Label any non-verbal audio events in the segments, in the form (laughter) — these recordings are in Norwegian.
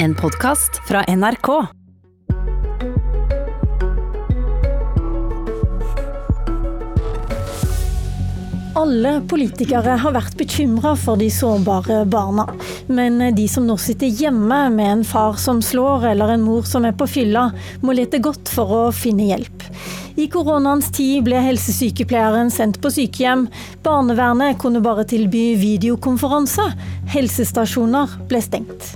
En podkast fra NRK. Alle politikere har vært bekymra for de sårbare barna. Men de som nå sitter hjemme med en far som slår eller en mor som er på fylla, må lete godt for å finne hjelp. I koronaens tid ble helsesykepleieren sendt på sykehjem. Barnevernet kunne bare tilby videokonferanse. Helsestasjoner ble stengt.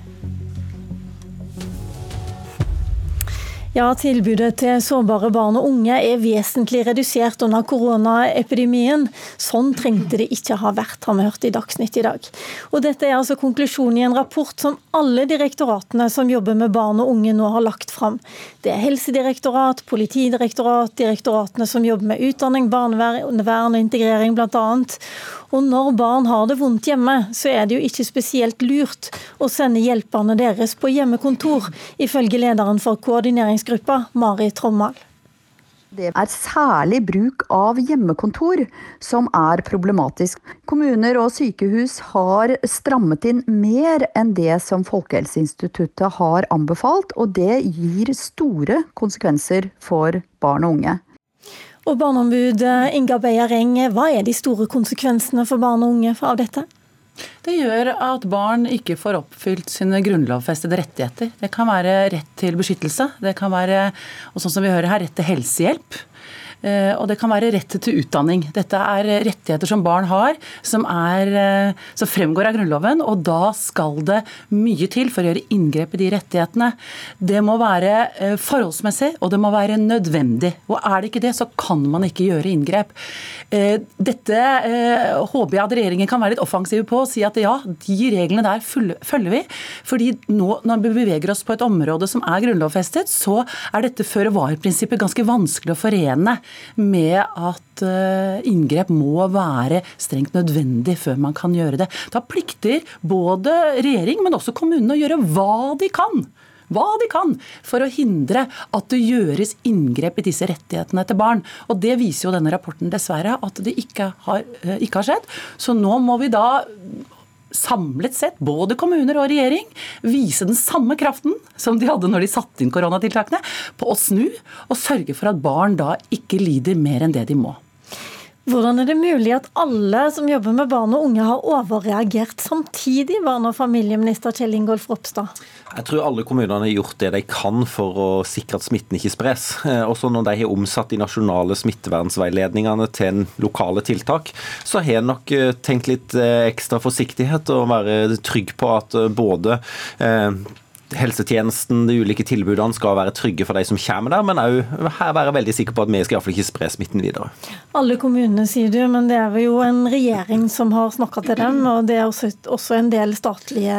Ja, Tilbudet til sårbare barn og unge er vesentlig redusert under koronaepidemien. Sånn trengte det ikke ha vært, har vi hørt i Dagsnytt i dag. Og Dette er altså konklusjonen i en rapport som alle direktoratene som jobber med barn og unge nå har lagt fram. Det er Helsedirektorat, Politidirektorat, direktoratene som jobber med utdanning, barnevern og integrering bl.a. Og når barn har det vondt hjemme, så er det jo ikke spesielt lurt å sende hjelperne deres på hjemmekontor, ifølge lederen for koordineringsgruppa, Mari Trommal. Det er særlig bruk av hjemmekontor som er problematisk. Kommuner og sykehus har strammet inn mer enn det som Folkehelseinstituttet har anbefalt, og det gir store konsekvenser for barn og unge. Og Barneombud Inga Beyer Eng, hva er de store konsekvensene for barn og unge av dette? Det gjør at barn ikke får oppfylt sine grunnlovfestede rettigheter. Det kan være rett til beskyttelse, det kan være, og sånn som vi hører her, rett til helsehjelp. Eh, og det kan være rett til utdanning. Dette er rettigheter som barn har, som, er, eh, som, fremgår av Grunnloven. Og da skal det mye til for å gjøre inngrep i de rettighetene. Det må være eh, forholdsmessig, og det må være nødvendig. Og er det ikke det, så kan man ikke gjøre inngrep. Dette håper jeg at regjeringen kan være litt offensive på og si at ja, de reglene der følger vi. Fordi nå når vi beveger oss på et område som er grunnlovfestet, så er dette føre var-prinsippet ganske vanskelig å forene med at eh, inngrep må være strengt nødvendig før man kan gjøre det. Da plikter både regjering, men også kommunene å gjøre hva de kan hva de kan for å hindre at det gjøres inngrep i disse rettighetene til barn. Og Det viser jo denne rapporten dessverre at det ikke har, eh, ikke har skjedd. Så nå må vi da samlet sett, både kommuner og regjering, vise den samme kraften som de hadde når de satte inn koronatiltakene, på å snu og sørge for at barn da ikke lider mer enn det de må. Hvordan er det mulig at alle som jobber med barn og unge har overreagert samtidig, barne- og familieminister Kjell Ingolf Ropstad? Jeg tror alle kommunene har gjort det de kan for å sikre at smitten ikke spres. Eh, også når de har omsatt de nasjonale smittevernsveiledningene til en lokale tiltak, så har jeg nok eh, tenkt litt eh, ekstra forsiktighet og være trygg på at både helsetjenesten, de ulike tilbudene skal være trygge for de som kommer der, men òg være veldig sikker på at vi skal iallfall ikke spre smitten videre. Alle kommunene sier du, men det er jo en regjering som har snakka til dem, og det er også, også, en del statlige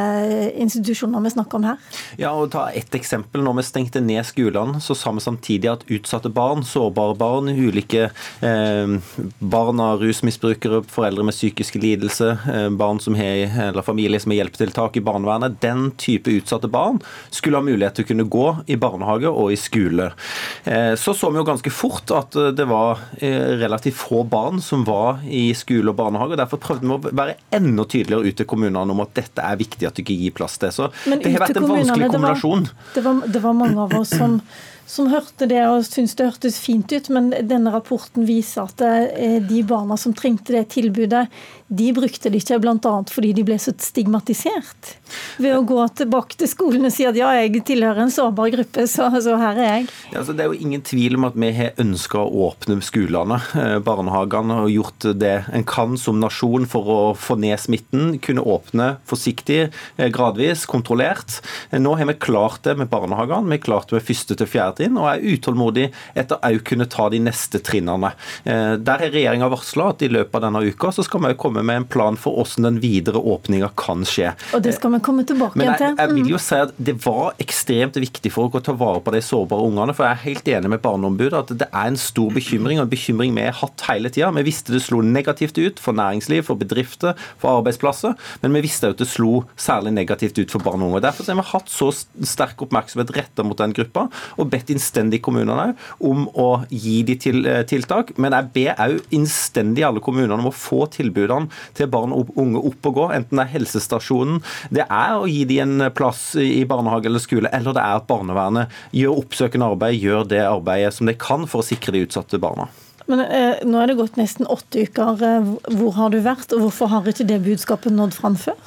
institusjoner vi snakker om her. Ja, og ta ett eksempel. Når vi stengte ned skolene, så sa vi samtidig at utsatte barn, sårbare barn, ulike eh, barn av rusmisbrukere, foreldre med psykiske lidelser, eh, barn som har, eller familie som har hjelpetiltak i barnevernet, den type utsatte barn skulle ha mulighet til å kunne gå i barnehage og i skole. Eh, så så vi jo ganske fort at eh, det var eh, relativt få barn som var i skole og barnehage. og Derfor prøvde vi å være enda tydeligere ut til kommunene om at dette er viktig at du ikke gir plass til. Så Men det har vært en vanskelig kombinasjon. Det var, det, var, det var mange av oss som som hørte det og syntes det hørtes fint ut, men denne rapporten viser at eh, de barna som trengte det tilbudet, de brukte det ikke bl.a. fordi de ble så stigmatisert. Ved å gå tilbake til skolen og si at ja, jeg tilhører en sårbar gruppe, så, så her er jeg. Ja, altså, det er jo ingen tvil om at vi har ønska å åpne skolene, eh, barnehagene, og gjort det en kan som nasjon for å få ned smitten. Kunne åpne forsiktig, eh, gradvis, kontrollert. Nå har vi klart det med barnehagene. Vi har klart det med første til fjerde trinn, og er utålmodig etter å kunne ta de neste trinnene. Eh, der har regjeringa varsla at i løpet av denne uka så skal vi komme med en plan for hvordan den videre åpninga kan skje. Og det skal vi komme tilbake Men jeg, jeg vil jo mm. si at det var ekstremt viktig for å ta vare på de sårbare ungene. For jeg er helt enig med Barneombudet at det er en stor bekymring, og en bekymring vi har hatt hele tida. Vi visste det slo negativt ut for næringsliv, for bedrifter, for arbeidsplasser, men vi visste at det slo særlig negativt ut for barn og unge. Derfor har vi hatt så sterk oppmerksomhet retta mot den gruppa, og bedt bedt innstendig kommunene om å gi de til, eh, tiltak, men jeg ber òg innstendig alle kommunene om å få tilbudene til barn og unge opp og gå, enten det er helsestasjonen, det er å gi dem en plass i barnehage eller skole, eller det er at barnevernet gjør oppsøkende arbeid, gjør det arbeidet som de kan for å sikre de utsatte barna. Men eh, Nå er det gått nesten åtte uker. Eh, hvor har du vært, og hvorfor har ikke det budskapet nådd fram før?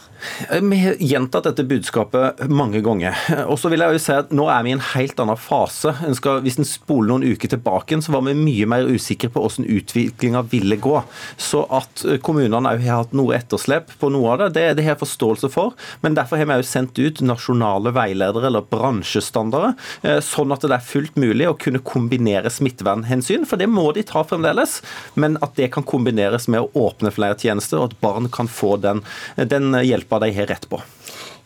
Eh, vi har gjentatt dette budskapet mange ganger. Og så vil jeg jo si at Nå er vi i en helt annen fase. En skal, hvis en spoler noen uker tilbake, så var vi mye mer usikre på hvordan utviklinga ville gå. Så at eh, kommunene òg har hatt noe etterslep på noe av det, det, det har jeg forståelse for. Men derfor har vi òg sendt ut nasjonale veiledere eller bransjestandarder, sånn at det er fullt mulig å kunne kombinere smittevernhensyn. For det må de ta fremdeles. Men at det kan kombineres med å åpne flere tjenester, og at barn kan få den, den hjelpa de har rett på.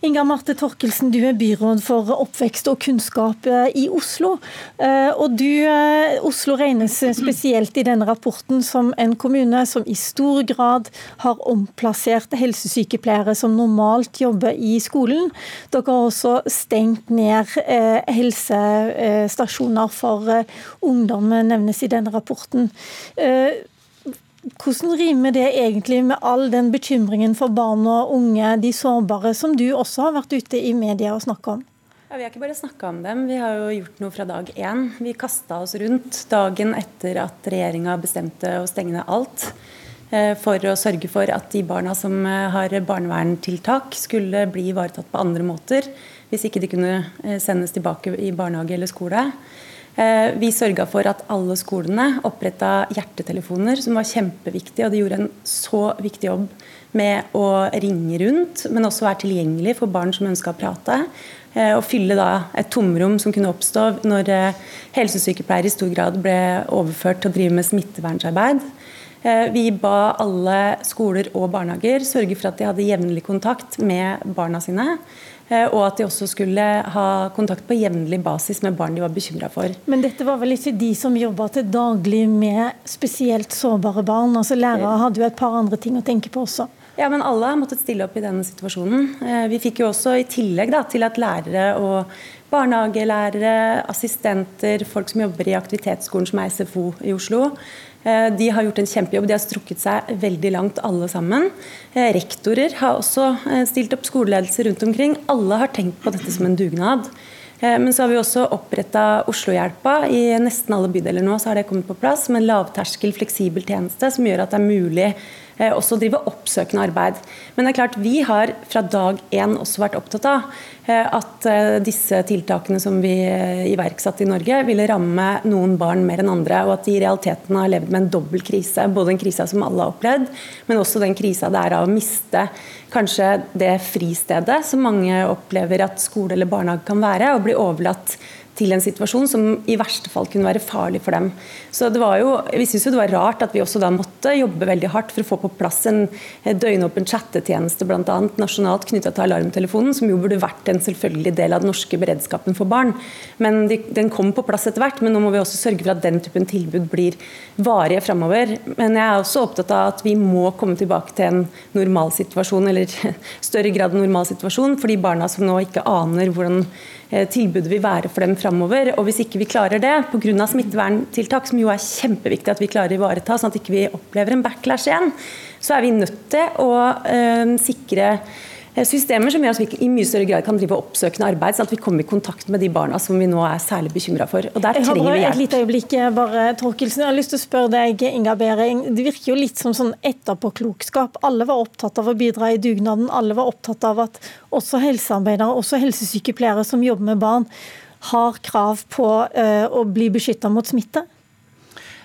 Inga Marte Torkelsen, du er byråd for oppvekst og kunnskap eh, i Oslo. Eh, og du, eh, Oslo regnes spesielt i denne rapporten som en kommune som i stor grad har omplassert helsesykepleiere som normalt jobber i skolen. Dere har også stengt ned helsestasjoner for ungdom, nevnes i denne rapporten. Hvordan rimer det egentlig med all den bekymringen for barn og unge, de sårbare, som du også har vært ute i media og snakka om? Ja, vi har ikke bare snakka om dem, vi har jo gjort noe fra dag én. Vi kasta oss rundt dagen etter at regjeringa bestemte å stenge ned alt. Eh, for å sørge for at de barna som eh, har barnevernstiltak, skulle bli ivaretatt på andre måter. Hvis ikke de kunne eh, sendes tilbake i barnehage eller skole. Eh, vi sørga for at alle skolene oppretta hjertetelefoner, som var kjempeviktig. Og de gjorde en så viktig jobb med å ringe rundt, men også være tilgjengelig for barn som ønska å prate. Eh, og fylle da et tomrom som kunne oppstå når eh, helsesykepleiere i stor grad ble overført til å drive med smittevernarbeid. Vi ba alle skoler og barnehager sørge for at de hadde jevnlig kontakt med barna sine. Eh, og at de også skulle ha kontakt på jevnlig basis med barn de var bekymra for. Men dette var vel ikke de som jobba til daglig med spesielt sårbare barn? altså Lærere hadde jo et par andre ting å tenke på også? Ja, men alle har måttet stille opp i denne situasjonen. Eh, vi fikk jo også i tillegg da, til at lærere og barnehagelærere, assistenter, folk som jobber i aktivitetsskolen som er SFO i Oslo, de har gjort en kjempejobb. De har strukket seg veldig langt, alle sammen. Eh, rektorer har også eh, stilt opp skoleledelse rundt omkring. Alle har tenkt på dette som en dugnad. Men så har vi også oppretta Oslohjelpa. I nesten alle bydeler nå så har det kommet på plass med en lavterskel, fleksibel tjeneste som gjør at det er mulig Eh, også drive oppsøkende arbeid. Men det er klart, vi har fra dag én også vært opptatt av eh, at eh, disse tiltakene som vi iverksatte i Norge, ville ramme noen barn mer enn andre, og at de i realiteten har levd med en dobbel krise. Både den krisa som alle har opplevd, men også den krisa det er av å miste kanskje det fristedet som mange opplever at skole eller barnehage kan være, og bli overlatt til en situasjon som i verste fall kunne være farlig for dem. Så det var jo, Vi syns det var rart at vi også da måtte jobbe veldig hardt for å få på plass en døgnåpen chattetjeneste bl.a. nasjonalt knytta til alarmtelefonen, som jo burde vært en selvfølgelig del av den norske beredskapen for barn. Men de, Den kom på plass etter hvert, men nå må vi også sørge for at den typen tilbud blir varige framover. Men jeg er også opptatt av at vi må komme tilbake til en normalsituasjon, eller (laughs) større grad normalsituasjon, for de barna som nå ikke aner hvordan Eh, tilbudet vil være for dem framover. Og hvis ikke vi klarer det pga. smitteverntiltak, som jo er kjempeviktig at vi klarer å ivareta, sånn at ikke vi ikke opplever en backlash igjen, så er vi nødt til å øh, sikre Eh, systemer som gjør at vi i mye større grad kan drive oppsøkende arbeid, sånn at vi kommer i kontakt med de barna som vi nå er særlig bekymra for. Og der trenger vi hjelp. Et lite øyeblikk, eh, bare, Torkelsen. Jeg har lyst til å spørre deg, Inga Behring. Det virker jo litt som sånn etterpåklokskap. Alle var opptatt av å bidra i dugnaden. Alle var opptatt av at også helsearbeidere, også helsesykepleiere som jobber med barn, har krav på uh, å bli beskytta mot smitte.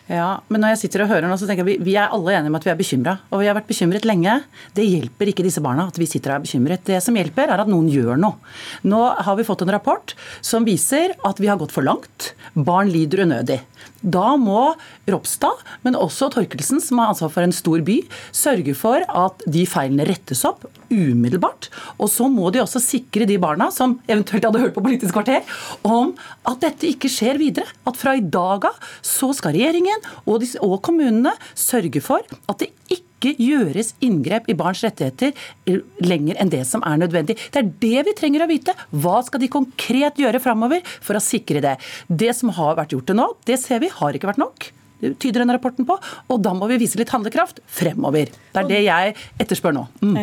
Ja, men når jeg sitter og hører nå, så tenker jeg vi, vi er alle enige om at vi er bekymra. Og vi har vært bekymret lenge. Det hjelper ikke disse barna at vi sitter og er bekymret. Det som hjelper, er at noen gjør noe. Nå har vi fått en rapport som viser at vi har gått for langt. Barn lider unødig. Da må Ropstad, men også Torkelsen, som har ansvar for en stor by, sørge for at de feilene rettes opp umiddelbart. Og så må de også sikre de barna som eventuelt hadde hørt på Politisk kvarter, om at dette ikke skjer videre. At fra i dag av så skal regjeringen og, og kommunene sørge for at det ikke ikke gjøres inngrep i barns rettigheter eh, lenger enn det som er nødvendig. Det er det vi trenger å vite. Hva skal de konkret gjøre framover for å sikre det? Det som har vært gjort til nå, det ser vi har ikke vært nok tyder denne rapporten på. Og da må vi vise litt handlekraft fremover. Det er det jeg etterspør nå. Mm.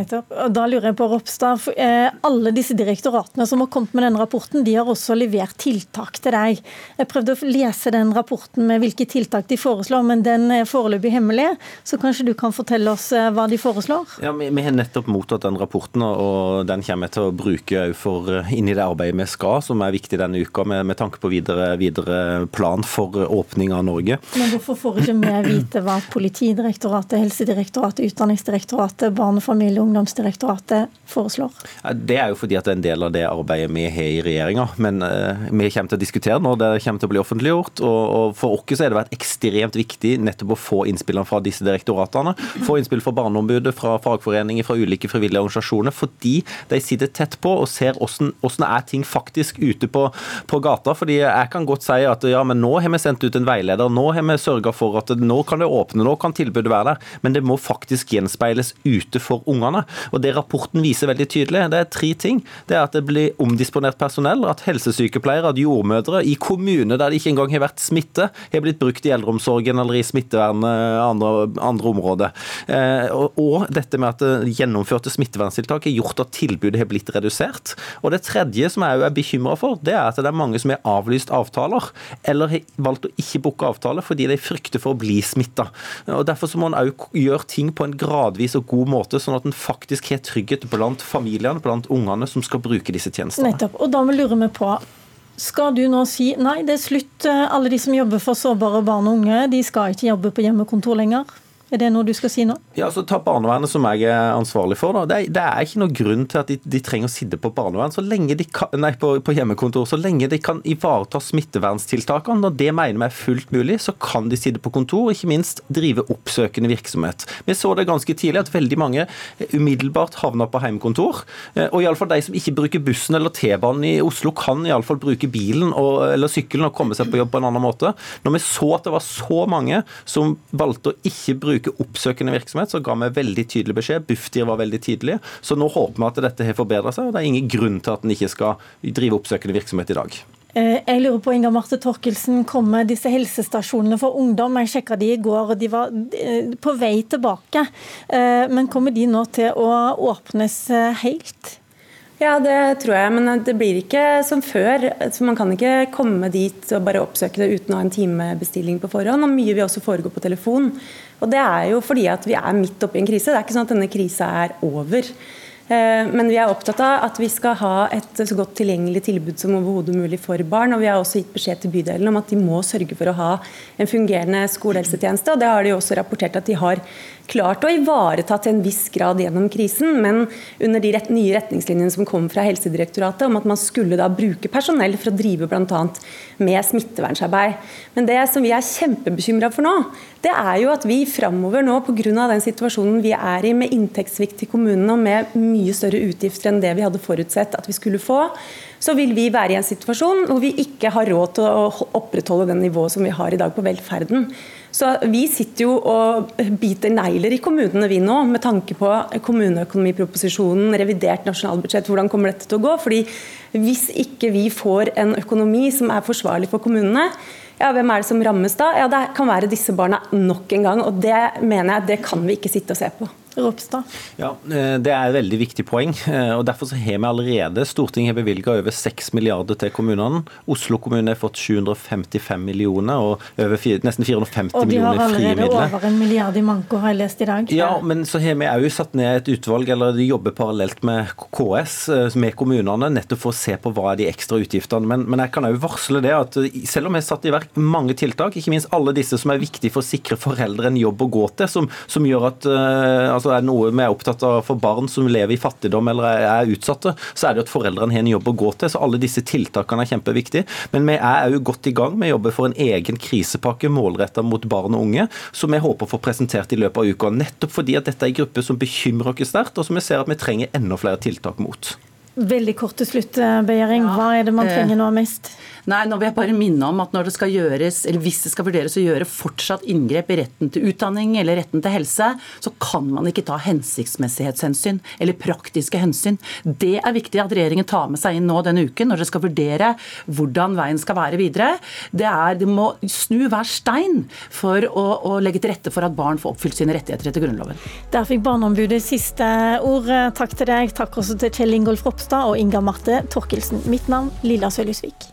Da lurer jeg på, Ropstad, eh, Alle disse direktoratene som har kommet med denne rapporten, de har også levert tiltak til deg. Jeg prøvde å lese den rapporten med hvilke tiltak de foreslår, men den er foreløpig hemmelig. Så kanskje du kan fortelle oss eh, hva de foreslår? Ja, Vi, vi har nettopp mottatt den rapporten, og den kommer jeg til å bruke for, eh, inn i det arbeidet vi skal, som er viktig denne uka, med, med tanke på videre, videre plan for åpning av Norge. Men hvorfor får ikke vi vite hva Politidirektoratet, Helsedirektoratet, Utdanningsdirektoratet, Barne-, familie- og ungdomsdirektoratet foreslår? Det er jo fordi at det er en del av det arbeidet vi har i regjeringa. Men uh, vi kommer til å diskutere når det kommer til å bli offentliggjort. Og, for oss er det vært ekstremt viktig nettopp å få innspillene fra disse direktoratene. Få innspill fra Barneombudet, fra fagforeninger, fra ulike frivillige organisasjoner. Fordi de sitter tett på og ser hvordan er ting faktisk ute på, på gata. fordi jeg kan godt si at ja, men nå har vi sendt ut en veileder. nå har vi sørga for at nå kan det åpne, nå kan tilbudet være der. Men det må faktisk gjenspeiles ute for ungene. Og Det rapporten viser veldig tydelig, det er tre ting. Det er at det blir omdisponert personell, at helsesykepleiere, at jordmødre i kommuner der det ikke engang har vært smitte, har blitt brukt i eldreomsorgen eller i smittevernet andre, andre områder. Eh, og, og, dette med at gjennomførte smitteverntiltak har gjort at tilbudet har blitt redusert. Og det tredje som jeg er bekymra for, det er at det er mange som har avlyst avtaler, eller har valgt å ikke booke avtale fordi de frykter for å bli smitta. Derfor så må en gjøre ting på en gradvis og god måte, sånn at en faktisk har trygghet blant familiene, blant ungene som skal bruke disse tjenestene. Nettopp. Og da lurer vi på skal du nå si nei, det er slutt, alle de som jobber for sårbare barn og unge, de skal ikke jobbe på hjemmekontor lenger? Er det noe du skal si nå? Ja, så Ta barnevernet, som jeg er ansvarlig for. Da. Det, er, det er ikke noen grunn til at de, de, trenger å sitte på barnevern så lenge de kan, nei, på, på, hjemmekontor. Så lenge de kan ivareta smittevernstiltakene, når det mener vi er fullt mulig, så kan de sitte på kontor, og ikke minst drive oppsøkende virksomhet. Vi så det ganske tidlig at veldig mange umiddelbart havna på hjemmekontor. Eh, og iallfall de som ikke bruker bussen eller T-banen i Oslo, kan iallfall bruke bilen og, eller sykkelen og komme seg på jobb på en annen måte. Når vi så at det var så mange som valgte å ikke bruke bruke oppsøkende virksomhet, så ga vi veldig tydelig beskjed. Bufdir var veldig tydelig. Så nå håper vi at dette har forbedra seg, og det er ingen grunn til at en ikke skal drive oppsøkende virksomhet i dag. Eh, jeg lurer på, Inga Marte Torkelsen, kommer disse helsestasjonene for ungdom? Jeg sjekka de i går, og de var eh, på vei tilbake. Eh, men kommer de nå til å åpnes helt? Ja, det tror jeg, men det blir ikke som før. Så man kan ikke komme dit og bare oppsøke det uten å ha en timebestilling på forhånd. og Mye vil også foregå på telefon. Og Det er jo fordi at vi er midt oppi en krise. Det er ikke sånn at denne krisa er over. Eh, men vi er opptatt av at vi skal ha et så godt tilgjengelig tilbud som overhodet mulig for barn. Og vi har også gitt beskjed til bydelen om at de må sørge for å ha en fungerende skolehelsetjeneste. Og det har de også rapportert at de har klart å ivareta til en viss grad gjennom krisen, men under de nye retningslinjene som kom fra Helsedirektoratet om at man skulle da bruke personell for å drive bl.a. med smittevernarbeid. Men det som vi er kjempebekymra for nå, det er jo at vi framover nå, pga. den situasjonen vi er i med inntektssvikt i kommunene og med mye større utgifter enn det vi hadde forutsett at vi skulle få, så vil vi være i en situasjon hvor vi ikke har råd til å opprettholde den nivået som vi har i dag på velferden. Så Vi sitter jo og biter negler i kommunene vi nå, med tanke på kommuneøkonomiproposisjonen, revidert nasjonalbudsjett, hvordan kommer dette til å gå? Fordi Hvis ikke vi får en økonomi som er forsvarlig for kommunene, ja, hvem er det som rammes da? Ja, Det kan være disse barna nok en gang. og Det mener jeg det kan vi ikke sitte og se på. Ropstad? Ja, eh, Det er et veldig viktig poeng. Eh, og Derfor så har vi allerede Stortinget har bevilga over 6 milliarder til kommunene. Oslo kommune har fått 755 millioner og over nesten 450 millioner i frie midler. Og de har allerede over en milliard i manko, har jeg lest i dag. Ja, men så har vi òg satt ned et utvalg, eller de jobber parallelt med KS, eh, med kommunene, nettopp for å se på hva er de ekstra utgiftene. Men, men jeg kan òg varsle det at selv om vi har satt i verk mange tiltak, ikke minst alle disse som er viktige for å sikre foreldre en jobb å gå til, som, som gjør at uh, altså er det noe vi er opptatt av for barn som lever i fattigdom eller er utsatte, så er det at foreldrene har en jobb å gå til. Så alle disse tiltakene er kjempeviktige. Men vi er òg godt i gang Vi jobber for en egen krisepakke målretta mot barn og unge, som vi håper å få presentert i løpet av uka. Nettopp fordi at dette er en gruppe som bekymrer oss sterkt, og som vi ser at vi trenger enda flere tiltak mot. Veldig kort til slutt, Begjering. Hva er det man trenger nå mest? Nei, nå vil jeg bare minne om at når det skal gjøres, eller hvis det skal vurderes å gjøre fortsatt inngrep i retten til utdanning eller retten til helse, så kan man ikke ta hensiktsmessighetshensyn eller praktiske hensyn. Det er viktig at regjeringen tar med seg inn nå denne uken når dere skal vurdere hvordan veien skal være videre. Det, er, De må snu hver stein for å, å legge til rette for at barn får oppfylt sine rettigheter etter Grunnloven. Der fikk Barneombudet siste ord. Takk til deg. Takk også til Kjell Ingolf Ropstad og Inga Marte Torkelsen. Mitt navn Lilla Sølhusvik.